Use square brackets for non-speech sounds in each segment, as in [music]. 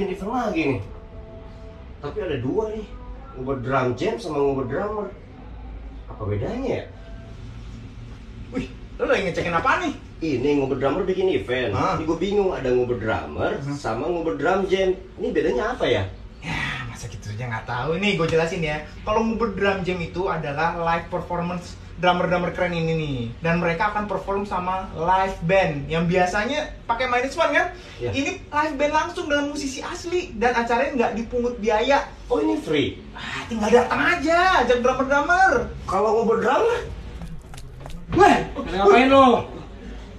Bikin event lagi nih. Tapi ada dua nih, ngubur drum jam sama ngubur drummer. Apa bedanya ya? Wih, lo lagi ngecekin apa nih? Ini ngubur drummer bikin event. Hah? Ini gue bingung ada ngubur drummer sama ngubur drum jam. Ini bedanya apa ya? Ya, masa gitu aja nggak tahu. Nih, gue jelasin ya. Kalau ngubur drum jam itu adalah live performance drummer-drummer keren ini nih. Dan mereka akan perform sama live band yang biasanya pakai minus one kan? Iya. Ini live band langsung dengan musisi asli dan acaranya nggak dipungut biaya. Oh ini free. Ah, tinggal datang aja, ajak drummer-drummer. Kalau ngubur drummer? Wah, ngapain lo?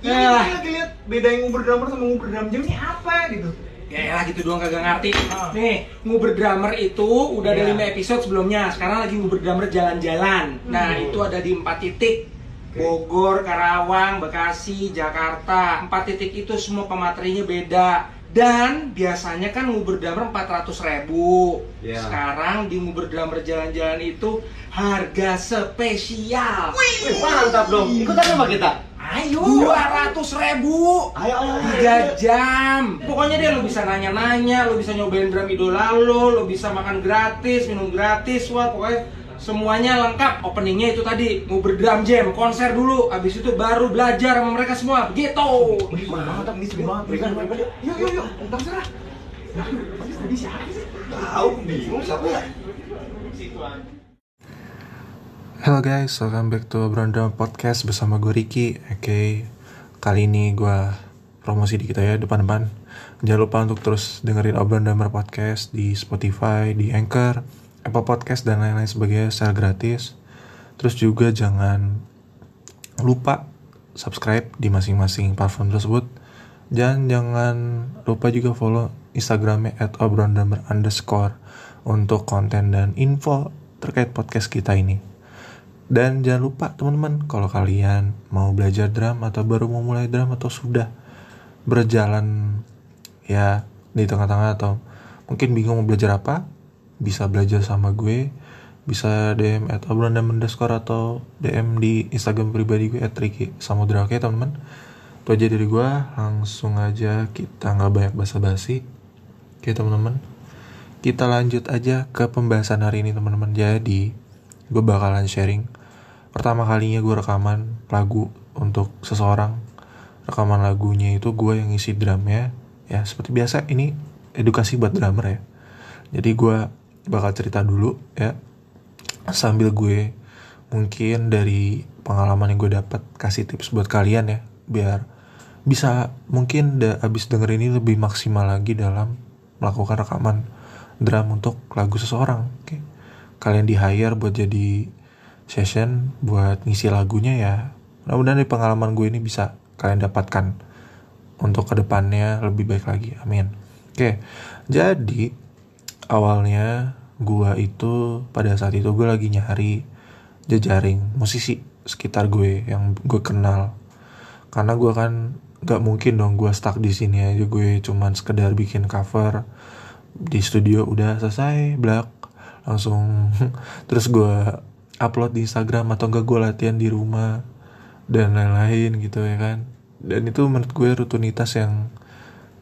ini Ya. kita lagi lihat beda yang ngubur drummer sama ngubur drum jam ini apa gitu. Ya lah gitu doang kagak ngerti. Ah. Nih, nguber drummer itu udah ada Iya. 5 episode sebelumnya. Sekarang lagi nguber drummer jalan-jalan. Nah, Hmm. itu ada di 4 titik. Bogor, Karawang, Bekasi, Jakarta. 4 titik itu semua pematerinya beda. Dan biasanya kan nguber drummer 400 ribu Iya. Sekarang di nguber drummer jalan-jalan itu harga spesial Wih, mantap dong. Ikutan sama kita. Ayo 200 ribu Ayo, ayo, ayo. tiga jam pokoknya deh lo bisa nanya-nanya lo bisa nyobain drum idola lo lo bisa makan gratis minum gratis wah pokoknya semuanya lengkap openingnya itu tadi mau berdrum jam konser dulu abis itu baru belajar sama mereka semua gitu Wih, mantap nih banget. Berikan, berikan. Yuk, yuk, yuk. Siapa sih? Tahu bingung siapa ya? Hello guys, welcome back to Brandom Podcast bersama gue Ricky. Oke, kali ini gue promosi dikit ya depan-depan. Jangan lupa untuk terus dengerin Damar Podcast di Spotify, di Anchor, Apple Podcast, dan lain-lain sebagainya secara gratis. Terus juga jangan lupa subscribe di masing-masing platform tersebut. Dan jangan lupa juga follow Instagramnya at underscore Untuk konten dan info terkait podcast kita ini dan jangan lupa teman-teman kalau kalian mau belajar drum atau baru mau mulai drum atau sudah berjalan ya di tengah-tengah atau mungkin bingung mau belajar apa bisa belajar sama gue. Bisa DM at obrolan underscore atau DM di Instagram pribadi gue at Ricky Samudra. Oke teman-teman itu aja dari gue. Langsung aja kita nggak banyak basa-basi. Oke teman-teman kita lanjut aja ke pembahasan hari ini teman-teman. Jadi gue bakalan sharing pertama kalinya gue rekaman lagu untuk seseorang. Rekaman lagunya itu gue yang ngisi drumnya. Ya seperti biasa ini edukasi buat drummer ya. Jadi gue bakal cerita dulu ya. Sambil gue mungkin dari pengalaman yang gue dapat kasih tips buat kalian ya biar bisa mungkin da, abis denger ini lebih maksimal lagi dalam melakukan rekaman drum untuk lagu seseorang oke. Kalian di hire buat jadi session buat ngisi lagunya ya. Mudah-mudahan dari pengalaman gue ini bisa kalian dapatkan untuk ke depannya lebih baik lagi. Amin. Oke jadi awalnya gue itu pada saat itu gue lagi nyari jejaring musisi sekitar gue yang gue kenal. Karena gue kan gak mungkin dong gue stuck di sini aja. Gue cuman sekedar bikin cover di studio udah selesai black langsung [laughs] terus gue upload di Instagram atau enggak gue latihan di rumah dan lain-lain gitu ya kan. Dan itu menurut gue rutinitas yang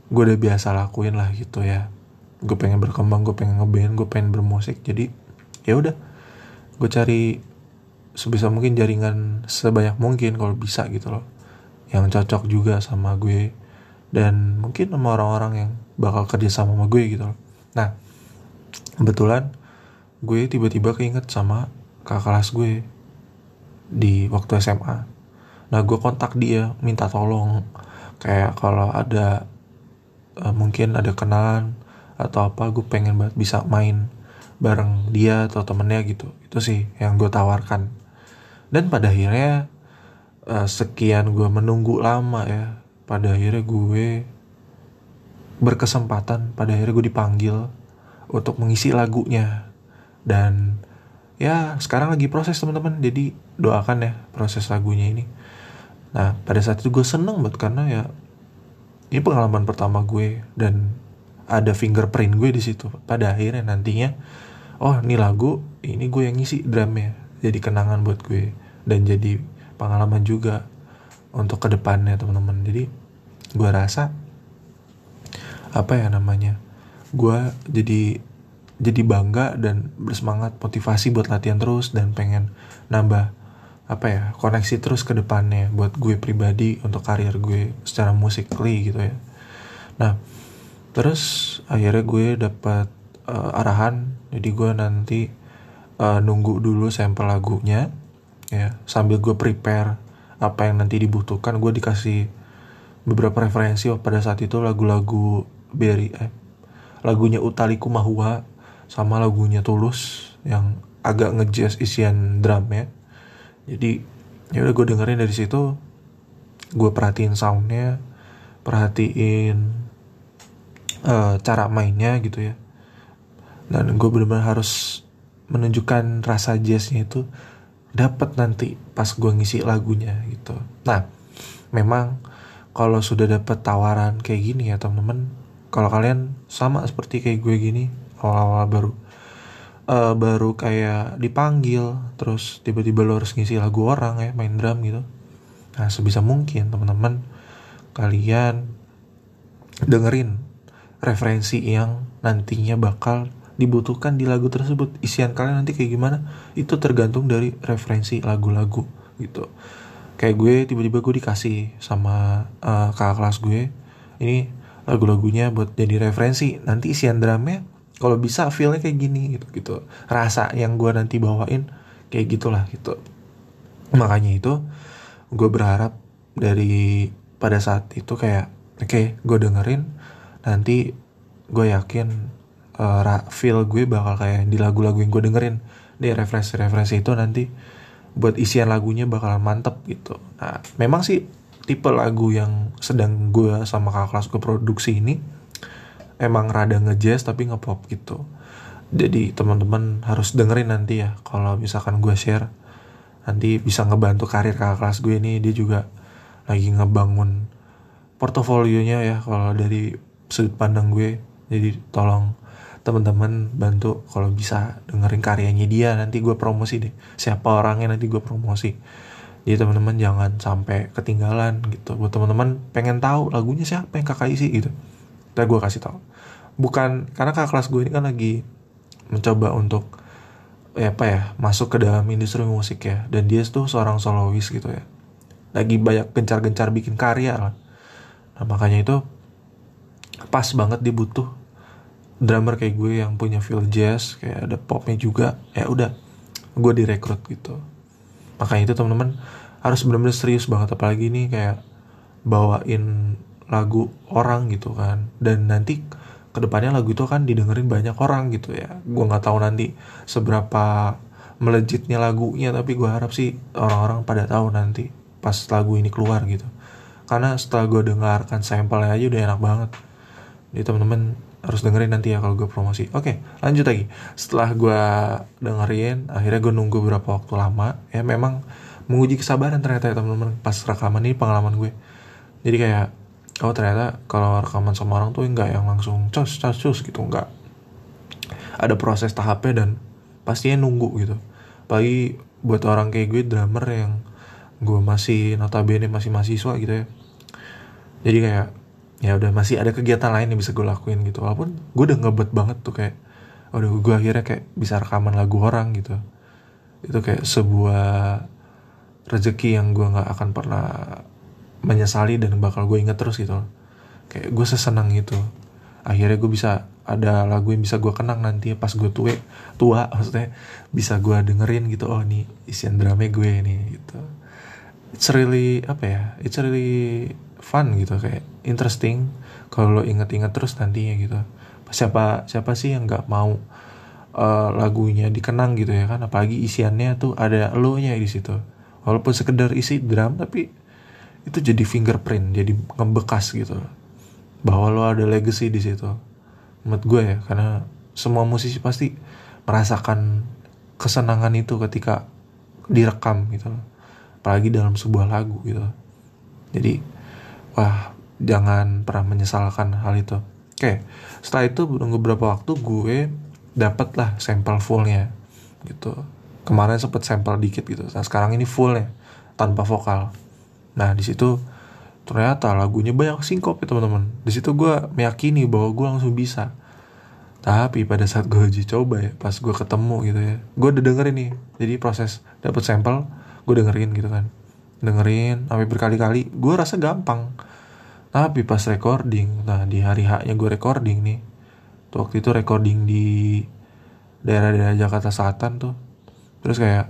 gue udah biasa lakuin lah gitu ya. Gue pengen berkembang gue pengen ngeband gue pengen bermusik. Jadi ya udah. Gue cari sebisa mungkin jaringan sebanyak mungkin kalau bisa gitu loh. Yang cocok juga sama gue dan mungkin sama orang-orang yang bakal kerja sama sama gue gitu loh. Nah kebetulan gue tiba-tiba keinget sama kakak kelas gue di waktu SMA. Nah gue kontak dia minta tolong kayak kalau ada eh, mungkin ada kenalan atau apa gue pengen banget bisa main bareng dia atau temennya gitu. Itu sih yang gue tawarkan. Dan pada akhirnya eh, sekian gue menunggu lama ya. Pada akhirnya gue berkesempatan pada akhirnya gue dipanggil untuk mengisi lagunya dan ya sekarang lagi proses teman-teman. Jadi doakan ya proses lagunya ini. Nah pada saat itu gue seneng banget karena ya ini pengalaman pertama gue dan ada fingerprint gue di situ. Pada akhirnya nantinya oh ini lagu ini gue yang ngisi drumnya. Jadi kenangan buat gue dan jadi pengalaman juga untuk ke depannya teman-teman. Jadi gue rasa apa ya namanya gue jadi jadi bangga dan bersemangat motivasi buat latihan terus dan pengen nambah apa ya koneksi terus ke depannya buat gue pribadi untuk karir gue secara musikly gitu ya. Nah terus akhirnya gue dapat uh, arahan jadi gue nanti uh, nunggu dulu sampel lagunya ya sambil gue prepare apa yang nanti dibutuhkan gue dikasih beberapa referensi oh, pada saat itu lagu-lagu Berry eh, lagunya Utaliku Mahua sama lagunya Tulus yang agak ngejazz isian drum ya. Jadi ya udah gue dengerin dari situ gue perhatiin soundnya perhatiin uh, cara mainnya gitu ya. Dan gue benar-benar harus menunjukkan rasa jazznya itu dapat nanti pas gue ngisi lagunya gitu. Nah memang kalau sudah dapat tawaran kayak gini ya teman-teman kalau kalian sama seperti kayak gue gini awal-awal baru uh, baru kayak dipanggil terus tiba-tiba lo harus ngisi lagu orang ya main drum gitu. Nah sebisa mungkin teman-teman kalian dengerin referensi yang nantinya bakal dibutuhkan di lagu tersebut. Isian kalian nanti kayak gimana itu tergantung dari referensi lagu-lagu gitu. Kayak gue tiba-tiba gue dikasih sama uh, kakak kelas gue ini lagu-lagunya buat jadi referensi nanti isian drumnya kalau bisa feelnya kayak gini gitu gitu. Rasa yang gue nanti bawain kayak gitulah gitu. Makanya itu gue berharap dari pada saat itu kayak oke okay, gue dengerin nanti gue yakin uh, feel gue bakal kayak di lagu-lagu yang gue dengerin. Di referensi-referensi itu nanti buat isian lagunya bakal mantep gitu. Nah memang sih tipe lagu yang sedang gue sama kakak kelas gue produksi ini emang rada ngejazz tapi ngepop gitu. Jadi teman-teman harus dengerin nanti ya kalau misalkan gue share. Nanti bisa ngebantu karir kakak kelas gue ini dia juga lagi ngebangun portofolionya ya kalau dari sudut pandang gue jadi tolong teman-teman bantu kalau bisa dengerin karyanya dia nanti gue promosi deh. Siapa orangnya nanti gue promosi. Jadi teman-teman jangan sampai ketinggalan gitu. Buat teman-teman pengen tahu lagunya siapa yang kakak isi gitu Ntar gue kasih tau bukan karena kakak kelas gue ini kan lagi mencoba untuk ya apa ya masuk ke dalam industri musik ya. Dan dia tuh seorang solois gitu ya. Lagi banyak gencar-gencar bikin karya lah. Nah makanya itu pas banget dibutuh drummer kayak gue yang punya feel jazz kayak ada popnya juga. Ya udah gue direkrut gitu. Makanya itu teman-teman harus benar-benar serius banget. Apalagi ini kayak bawain lagu orang gitu kan. Dan nanti ke depannya lagu itu kan didengerin banyak orang gitu ya. Gue nggak tahu nanti seberapa melejitnya lagunya tapi gue harap sih orang-orang pada tahu nanti pas lagu ini keluar gitu. Karena setelah gue dengarkan sampelnya aja udah enak banget. Jadi temen-temen harus dengerin nanti ya kalau gue promosi. Oke lanjut lagi. Setelah gue dengerin akhirnya gue nunggu beberapa waktu lama. Ya memang menguji kesabaran ternyata ya temen-temen. Pas rekaman ini pengalaman gue. Jadi kayak oh ternyata kalau rekaman sama orang tuh enggak yang langsung cus cus cus gitu enggak ada proses tahapnya dan pastinya nunggu gitu. Apalagi buat orang kayak gue drummer yang gue masih notabene masih mahasiswa gitu ya. Jadi kayak ya udah masih ada kegiatan lain yang bisa gue lakuin gitu. Walaupun gue udah ngebet banget tuh kayak udah gue akhirnya kayak bisa rekaman lagu orang gitu. Itu kayak sebuah rezeki yang gue nggak akan pernah menyesali dan bakal gue inget terus gitu. Kayak gue sesenang itu. Akhirnya gue bisa ada lagu yang bisa gue kenang nanti pas gue tua tua [laughs] maksudnya. Bisa gue dengerin gitu oh nih isian drama gue nih gitu. It's really apa ya it's really fun gitu kayak interesting. Kalau lo inget-inget terus nantinya gitu. Siapa siapa sih yang nggak mau uh, lagunya dikenang gitu ya kan? Apalagi isiannya tuh ada lo nya di situ. Walaupun sekedar isi drum tapi itu jadi fingerprint jadi ngebekas gitu. Bahwa lo ada legacy di situ. Menurut gue ya karena semua musisi pasti merasakan kesenangan itu ketika direkam gitu. Apalagi dalam sebuah lagu gitu. Jadi wah jangan pernah menyesalkan hal itu. Oke setelah itu menunggu beberapa waktu gue dapet lah sampel fullnya gitu. Kemarin sempet sampel dikit gitu. Nah sekarang ini full ya tanpa vokal Nah di situ ternyata lagunya banyak sinkop ya teman-teman. Di situ gue meyakini bahwa gue langsung bisa. Tapi pada saat gue uji coba ya pas gue ketemu gitu ya gue udah dengerin nih. Jadi proses dapet sampel gue dengerin gitu kan. Dengerin sampai berkali-kali gue rasa gampang. Tapi pas recording nah di hari haknya gue recording nih tuh waktu itu recording di daerah-daerah Jakarta Selatan tuh. Terus kayak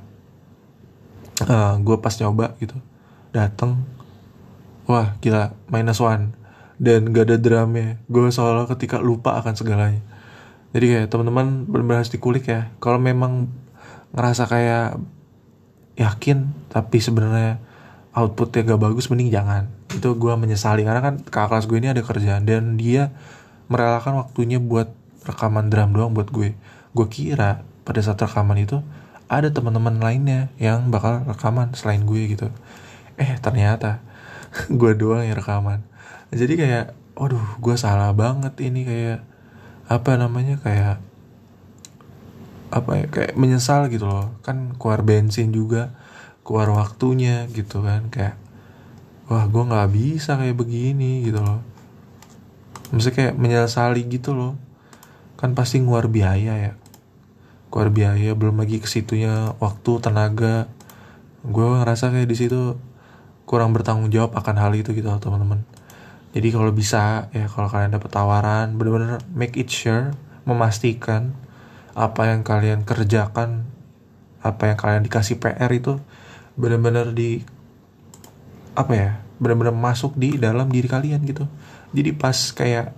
uh, gue pas nyoba gitu dateng. Wah gila minus one. Dan gak ada drumnya. Gue soalnya ketika lupa akan segalanya. Jadi kayak teman-teman benar-benar harus dikulik ya. Kalau memang ngerasa kayak yakin tapi sebenarnya outputnya gak bagus mending jangan. Itu gue menyesali. Karena kan kakak kelas gue ini ada kerjaan dan dia merelakan waktunya buat rekaman drum doang buat gue. Gue kira pada saat rekaman itu ada teman-teman lainnya yang bakal rekaman selain gue gitu eh ternyata [laughs] gue doang yang rekaman. Jadi kayak waduh gue salah banget ini kayak apa namanya kayak apa ya kayak menyesal gitu loh. Kan keluar bensin juga keluar waktunya gitu kan kayak wah gue nggak bisa kayak begini gitu loh. Maksudnya kayak menyesali gitu loh. Kan pasti ngeluar biaya ya. Keluar biaya belum lagi ke situnya waktu tenaga. Gue ngerasa kayak di situ kurang bertanggung jawab akan hal itu gitu teman-teman. Jadi kalau bisa ya kalau kalian dapat tawaran bener-bener make it sure memastikan apa yang kalian kerjakan apa yang kalian dikasih PR itu bener-bener di apa ya bener-bener masuk di dalam diri kalian gitu. Jadi pas kayak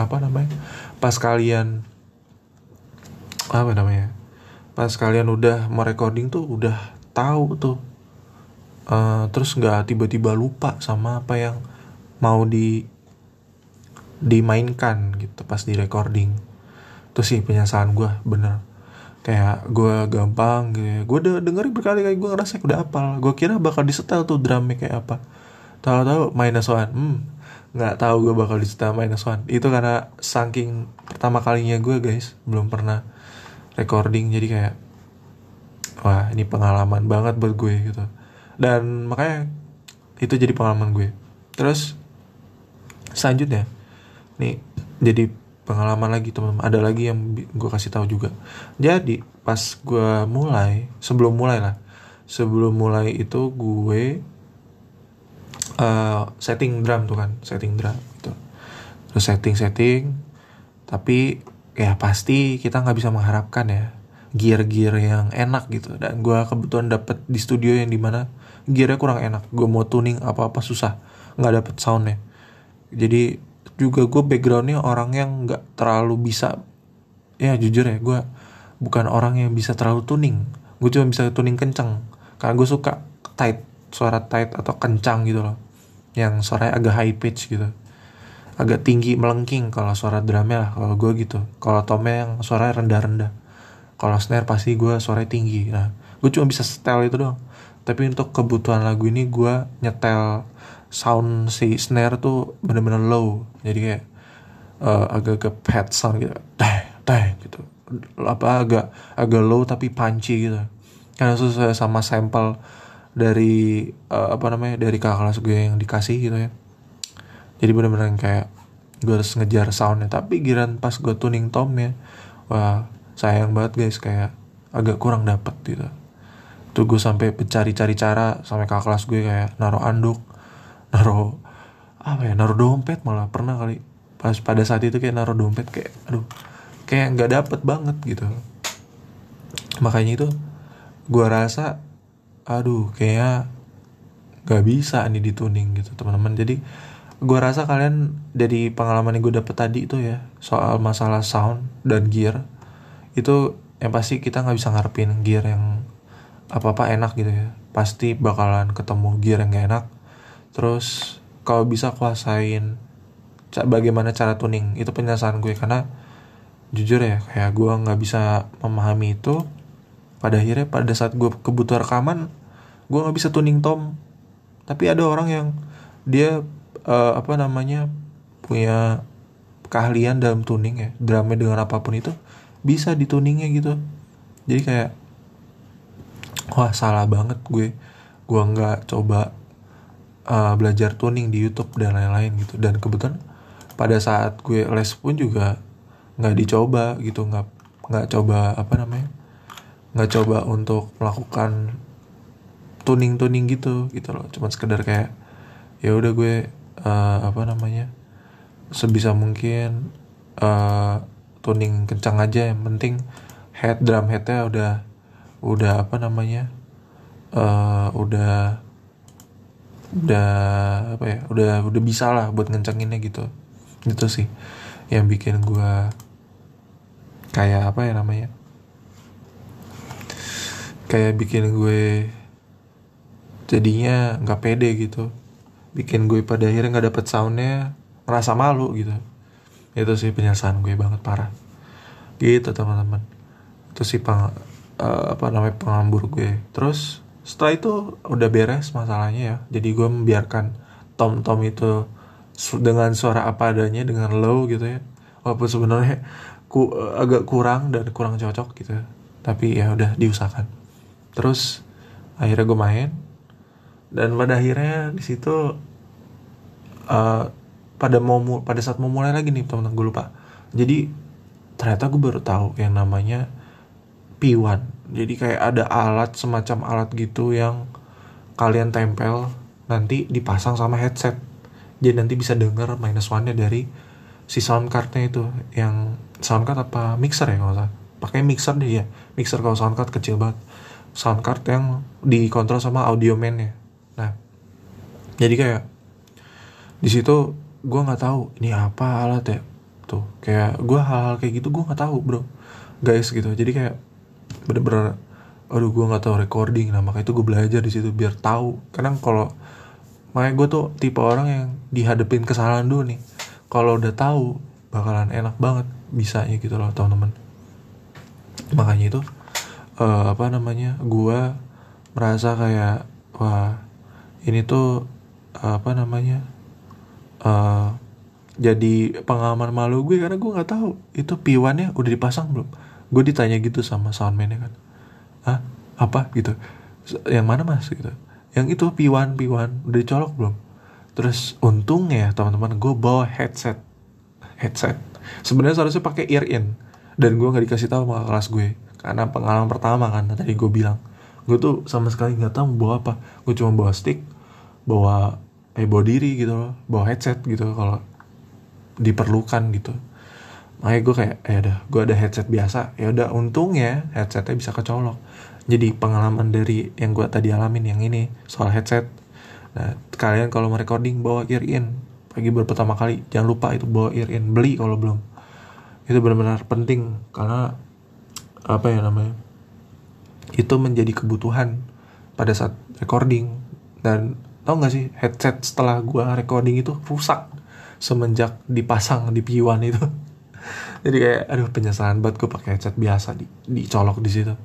apa namanya pas kalian apa namanya pas kalian udah merecording tuh udah tahu tuh uh, terus nggak tiba-tiba lupa sama apa yang mau di dimainkan gitu pas di recording. Itu sih penyesalan gue bener. Kayak gue gampang gitu ya. gue udah dengerin berkali-kali gue ngerasa udah apal gue kira bakal disetel tuh drumnya kayak apa. Tahu-tahu minus one hmm nggak tahu gue bakal disetel minus one. Itu karena saking pertama kalinya gue guys belum pernah recording. Jadi kayak wah ini pengalaman banget buat gue gitu dan makanya itu jadi pengalaman gue. Terus selanjutnya nih jadi pengalaman lagi teman ada lagi yang gue kasih tahu juga. Jadi pas gue mulai sebelum mulai lah sebelum mulai itu gue uh, setting drum tuh kan setting drum gitu. Terus setting setting tapi ya pasti kita nggak bisa mengharapkan ya gear-gear yang enak gitu. Dan gue kebetulan dapet di studio yang di mana gearnya kurang enak. Gue mau tuning apa-apa susah. Nggak dapet soundnya. Jadi juga gue backgroundnya orang yang nggak terlalu bisa ya jujur ya gue bukan orang yang bisa terlalu tuning. Gue cuma bisa tuning kenceng. Karena gue suka tight suara tight atau kencang gitu loh. Yang suaranya agak high pitch gitu. Agak tinggi melengking kalau suara drumnya lah kalau gue gitu. Kalau tomnya yang suaranya rendah-rendah. Kalau snare pasti gue suaranya tinggi. Nah gue cuma bisa setel itu doang tapi untuk kebutuhan lagu ini gue nyetel sound si snare tuh bener-bener low. Jadi kayak uh, agak-agak pad sound gitu. Teh teh gitu. Apa agak agak low tapi punchy gitu. Karena sesuai sama sampel dari uh, apa namanya dari kakak kelas gue yang dikasih gitu ya. Jadi bener-bener kayak gue harus ngejar soundnya. Tapi giran pas gue tuning tomnya wah sayang banget guys kayak agak kurang dapet gitu tuh gue sampai mencari-cari cara sampai kakak kelas gue kayak naruh anduk [laughs] naruh apa ya naruh dompet malah. Pernah kali pas pada saat itu kayak naruh dompet kayak aduh kayak nggak dapet banget gitu. Makanya itu gue rasa aduh kayak nggak bisa nih dituning gitu teman-teman. Jadi gue rasa kalian dari pengalaman yang gue dapet tadi itu ya soal masalah sound dan gear itu yang pasti kita nggak bisa ngarepin gear yang apa apa enak gitu ya. Pasti bakalan ketemu gear yang gak enak. Terus kalau bisa kuasain bagaimana cara tuning itu penjelasan gue. Karena jujur ya kayak gue nggak bisa memahami itu. Pada akhirnya pada saat gue kebutuhan rekaman gue nggak bisa tuning tom. Tapi ada orang yang dia uh, apa namanya punya keahlian dalam tuning ya. Drumnya dengan apa pun itu bisa dituningnya gitu. Jadi kayak wah salah banget gue. Gue nggak coba uh, belajar tuning di YouTube dan lain-lain gitu. Dan kebetulan pada saat gue les pun juga nggak dicoba gitu. Nggak nggak coba apa namanya nggak coba untuk melakukan tuning tuning gitu gitu loh. Cuman sekedar kayak ya udah gue uh, apa namanya sebisa mungkin uh, tuning kencang aja. Yang penting head drum headnya udah udah apa namanya uh, udah udah apa ya udah udah bisa lah buat ngencenginnya gitu. Gitu sih yang bikin gue kayak apa ya namanya kayak bikin gue jadinya nggak pede gitu. Bikin gue pada akhirnya nggak dapet soundnya ngerasa malu gitu. Itu sih penyesalan gue banget parah. Gitu teman-teman. Itu sih uh, apa namanya pengambur gue. Terus setelah itu udah beres masalahnya ya. Jadi gue membiarkan tom tom itu dengan suara apa adanya dengan low gitu ya. Walaupun sebenarnya ku, agak kurang dan kurang cocok gitu. Tapi ya udah diusahakan. Terus akhirnya gue main. Dan pada akhirnya di situ uh, pada mau pada saat mau mulai lagi nih teman-teman gue lupa. Jadi ternyata gue baru tahu yang namanya P1 jadi kayak ada alat semacam alat gitu yang kalian tempel nanti dipasang sama headset. Jadi nanti bisa denger minus one nya dari si sound cardnya itu. Yang sound card apa mixer ya kalau salah. Pakai mixer deh ya mixer kalau sound card kecil banget. Sound card yang dikontrol sama audio man nya nah jadi kayak di situ gue nggak tahu ini apa alat ya. Tuh kayak gue hal-hal kayak gitu gue nggak tahu bro. Guys gitu. Jadi kayak bener-bener aduh gue nggak tahu recording nah makanya itu gue belajar di situ biar tahu. Karena kalau makanya gue tuh tipe orang yang dihadapin kesalahan dulu nih. Kalau udah tahu bakalan enak banget bisanya gitu loh teman-teman. Makanya itu uh, apa namanya gue merasa kayak wah ini tuh uh, apa namanya uh, jadi pengalaman malu gue karena gue nggak tahu itu piwannya udah dipasang belum gue ditanya gitu sama soundman kan. Ah apa? gitu. Yang mana mas? gitu. Yang itu piwan piwan udah dicolok belum? Terus untungnya teman-teman gue bawa headset. Headset. Sebenarnya seharusnya pakai ear in dan gue nggak dikasih tahu sama kelas gue. Karena pengalaman pertama kan tadi gue bilang. Gue tuh sama sekali nggak tahu bawa apa. Gue cuma bawa stick bawa eh bawa diri gitu loh. Bawa headset gitu kalau diperlukan gitu makanya gue kayak ya udah gue ada headset biasa. Ya udah untungnya headsetnya bisa kecolok. Jadi pengalaman dari yang gue tadi alamin yang ini soal headset. Nah kalian kalau mau recording bawa ear in pagi baru pertama kali jangan lupa itu bawa ear in beli kalau belum. Itu benar-benar penting karena apa ya namanya itu menjadi kebutuhan pada saat recording. Dan tau gak sih headset setelah gua recording itu rusak semenjak dipasang di P1 itu jadi kayak aduh penyesalan banget gue pakai headset biasa di dicolok di situ.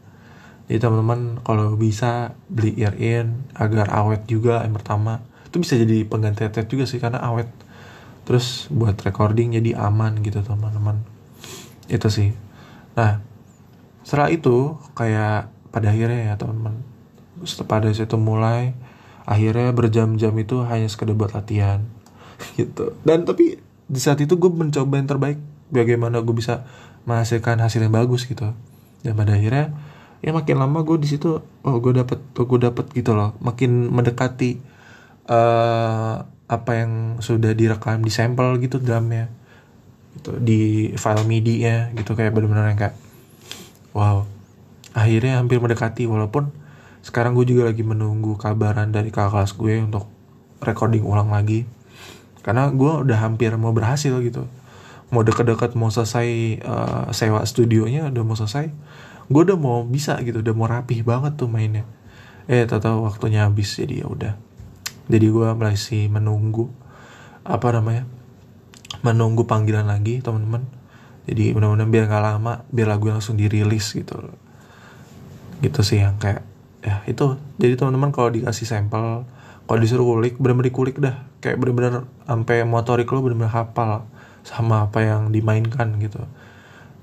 Jadi teman-teman kalau bisa beli ear in agar awet juga yang pertama. Itu bisa jadi pengganti headset juga sih karena awet. Terus buat recording jadi aman gitu teman-teman. Itu sih. Nah setelah itu kayak pada akhirnya ya teman-teman pada situ mulai akhirnya berjam-jam itu hanya sekedar buat latihan [laughs] gitu. Dan tapi di saat itu gue mencoba yang terbaik bagaimana gue bisa menghasilkan hasil yang bagus gitu. Dan pada akhirnya ya makin lama gue di situ oh gue dapet oh, gue dapet gitu loh. Makin mendekati uh, apa yang sudah direkam di sampel gitu drumnya. Gitu di file midi nya gitu kayak benar-benar yang kayak wow. Akhirnya hampir mendekati walaupun sekarang gue juga lagi menunggu kabaran dari kakak kelas gue untuk recording ulang lagi. Karena gue udah hampir mau berhasil gitu mau deket-deket mau selesai uh, sewa studionya udah mau selesai gue udah mau bisa gitu udah mau rapih banget tuh mainnya. Eh tahu waktunya habis jadi ya udah. Jadi gue masih menunggu apa namanya menunggu panggilan lagi teman-teman. Jadi mudah-mudahan biar gak lama biar lagu langsung dirilis gitu gitu sih yang kayak ya itu. Jadi teman-teman kalau dikasih sampel kalau disuruh kulik bener-bener dikulik dah. Kayak bener-bener sampai motorik lo bener-bener hafal sama apa yang dimainkan gitu.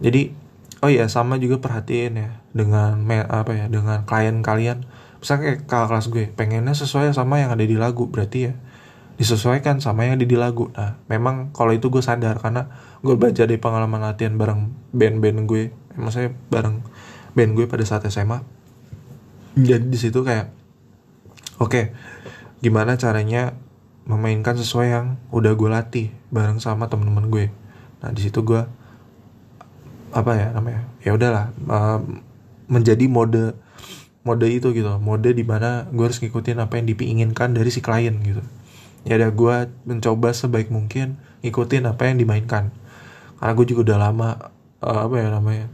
Jadi oh iya sama juga perhatiin ya dengan apa ya dengan klien kalian. Misalnya kayak kelas gue pengennya sesuai sama yang ada di lagu berarti ya disesuaikan sama yang ada di lagu. Nah memang kalau itu gue sadar karena gue belajar dari pengalaman latihan bareng band-band gue maksudnya bareng band gue pada saat SMA jadi di situ kayak oke gimana caranya memainkan sesuai yang udah gue latih bareng sama temen-temen gue. Nah di situ gue apa ya namanya ya udahlah um, menjadi mode mode itu gitu mode di mana gue harus ngikutin apa yang diinginkan dari si klien gitu. Ya udah gue mencoba sebaik mungkin ngikutin apa yang dimainkan. Karena gue juga udah lama uh, apa ya namanya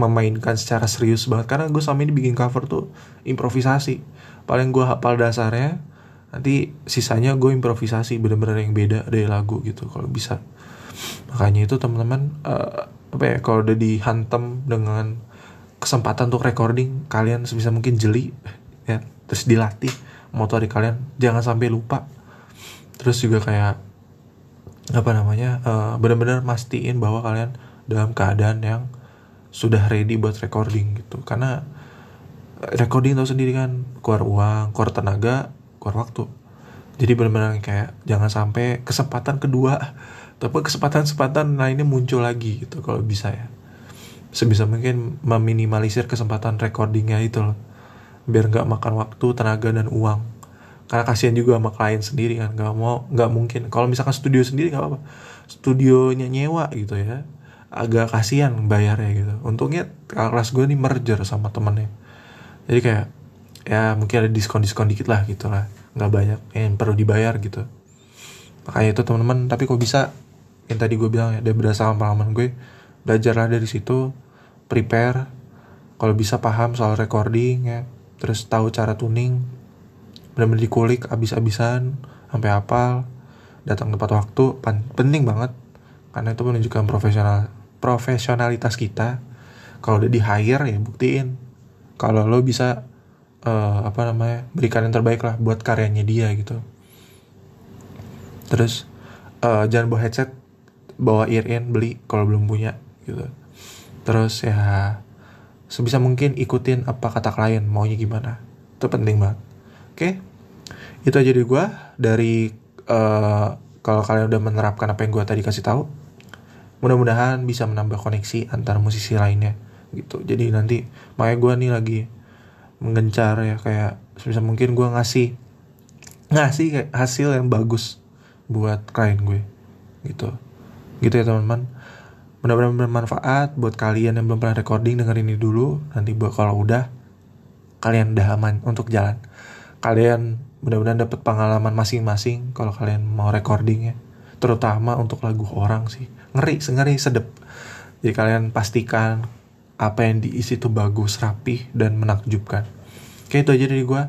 memainkan secara serius banget. Karena gue selama ini bikin cover tuh improvisasi. Paling gue hafal dasarnya nanti sisanya gue improvisasi bener-bener yang beda dari lagu gitu kalau bisa. Makanya itu teman-teman uh, apa ya kalau udah dihantam dengan kesempatan untuk recording kalian sebisa mungkin jeli [laughs] ya terus dilatih motorik kalian jangan sampai lupa. Terus juga kayak apa namanya uh, benar-benar mastiin bahwa kalian dalam keadaan yang sudah ready buat recording gitu. Karena recording tau sendiri kan keluar uang keluar tenaga keluar waktu. Jadi benar-benar kayak jangan sampai kesempatan kedua tapi kesempatan-kesempatan lainnya muncul lagi gitu kalau bisa ya. Sebisa mungkin meminimalisir kesempatan recordingnya itu loh. Biar nggak makan waktu tenaga dan uang. Karena kasihan juga sama klien sendiri kan nggak mau nggak mungkin. Kalau misalkan studio sendiri nggak apa-apa. Studionya nyewa gitu ya agak kasihan bayarnya gitu. Untungnya kelas gue nih merger sama temennya. Jadi kayak ya mungkin ada diskon diskon dikit lah gitu lah. Nggak banyak yang perlu dibayar gitu. Makanya itu teman-teman. Tapi kok bisa? Yang tadi gue bilang ya dari berdasarkan pengalaman gue belajarlah dari situ prepare. Kalau bisa paham soal recording ya. Terus tahu cara tuning. Benar-benar dikulik abis-abisan sampai hafal. Datang tepat waktu penting banget. Karena itu menunjukkan profesional profesionalitas kita. Kalau udah di hire ya buktiin. Kalau lo bisa uh, apa namanya berikan yang terbaik lah buat karyanya dia gitu. Terus uh, jangan bawa headset bawa ear in beli kalau belum punya gitu. Terus ya sebisa mungkin ikutin apa kata klien maunya gimana. Itu penting banget. Oke? Itu aja dari gue dari uh, kalau kalian udah menerapkan apa yang gue tadi kasih tahu mudah-mudahan bisa menambah koneksi antar musisi lainnya gitu. Jadi nanti makanya gue nih lagi mengencar ya kayak sebisa mungkin gue ngasih ngasih hasil yang bagus buat klien gue gitu. Gitu ya teman-teman. Mudah-mudahan bermanfaat buat kalian yang belum pernah recording dengerin ini dulu. Nanti buat kalau udah kalian udah aman untuk jalan. Kalian mudah-mudahan dapat pengalaman masing-masing kalau kalian mau recording ya. Terutama untuk lagu orang sih. Ngeri ngeri sedep. Jadi kalian pastikan apa yang diisi itu bagus rapi dan menakjubkan. Oke itu aja dari gue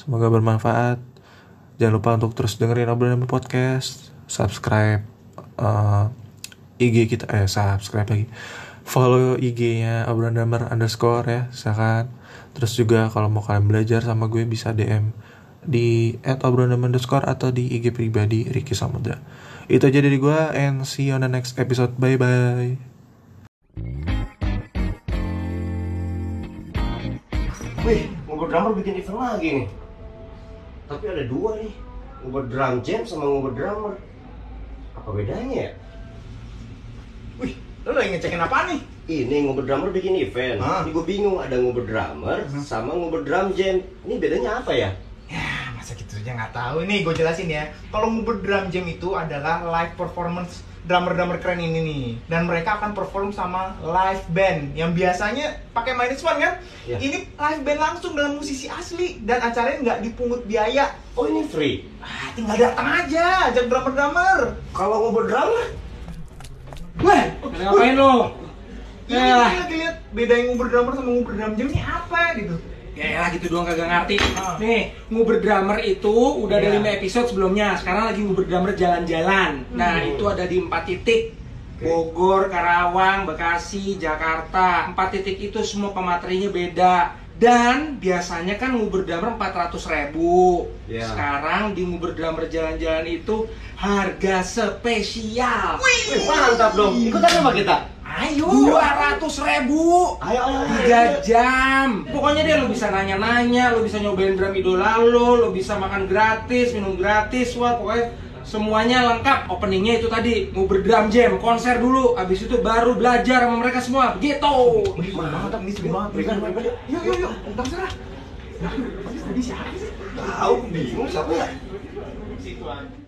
semoga bermanfaat. Jangan lupa untuk terus dengerin obrolan podcast. Subscribe uh, IG kita eh subscribe lagi. Follow IG-nya obrolan damar underscore ya silakan. Terus juga kalau mau kalian belajar sama gue bisa DM di at underscore atau di IG pribadi Ricky Samudra. Itu aja dari gue and see you on the next episode. Bye bye Wih, ngobrol drummer bikin event lagi nih. Tapi ada dua nih, ngobrol drum jam sama ngobrol drummer. Apa bedanya ya? Wih, lo lagi ngecekin apa nih? Ini ngobrol drummer bikin event. Hah? Ini gue bingung ada ngobrol drummer sama ngobrol drum jam. Ini bedanya apa ya? Ya, masa gitu aja nggak tahu nih, gue jelasin ya. Kalau ngubur drum jam itu adalah live performance drummer-drummer keren ini nih. Dan mereka akan perform sama live band yang biasanya pakai minus one kan? Iya. Ini live band langsung dengan musisi asli dan acaranya nggak dipungut biaya. Oh ini free. Ah, tinggal datang aja, ajak drummer-drummer. Kalau drummer, Weh, pada ngapain lo? Ini Ya kita lagi lihat beda yang ngubur drummer sama ngubur drum jam ini apa gitu. Ya lah gitu doang kagak ngerti. Ah. Nih, nguber drummer itu udah ada Iya. 5 episode sebelumnya. Sekarang lagi nguber drummer jalan-jalan. Nah, Hmm. itu ada di 4 titik. Bogor, Karawang, Bekasi, Jakarta. 4 titik itu semua pematerinya beda. Dan biasanya kan nguber drummer 400 ribu. Iya. Sekarang di nguber drummer jalan-jalan itu harga spesial. wih mantap dong. Ikutan sama kita. Ayo. Dua ratus ribu Ayo, ayo, ayo. tiga jam pokoknya deh lo bisa nanya-nanya lo bisa nyobain drum idola lo lo bisa makan gratis minum gratis wah pokoknya semuanya lengkap openingnya itu tadi mau berdrum jam konser dulu abis itu baru belajar sama mereka semua gitu seru banget, ini seru banget. Berikan, berikan, yuk. Yuk, yuk, yuk. Entar serah. Tadi siapa sih? Tahu bingung siapa ya? Situ aja.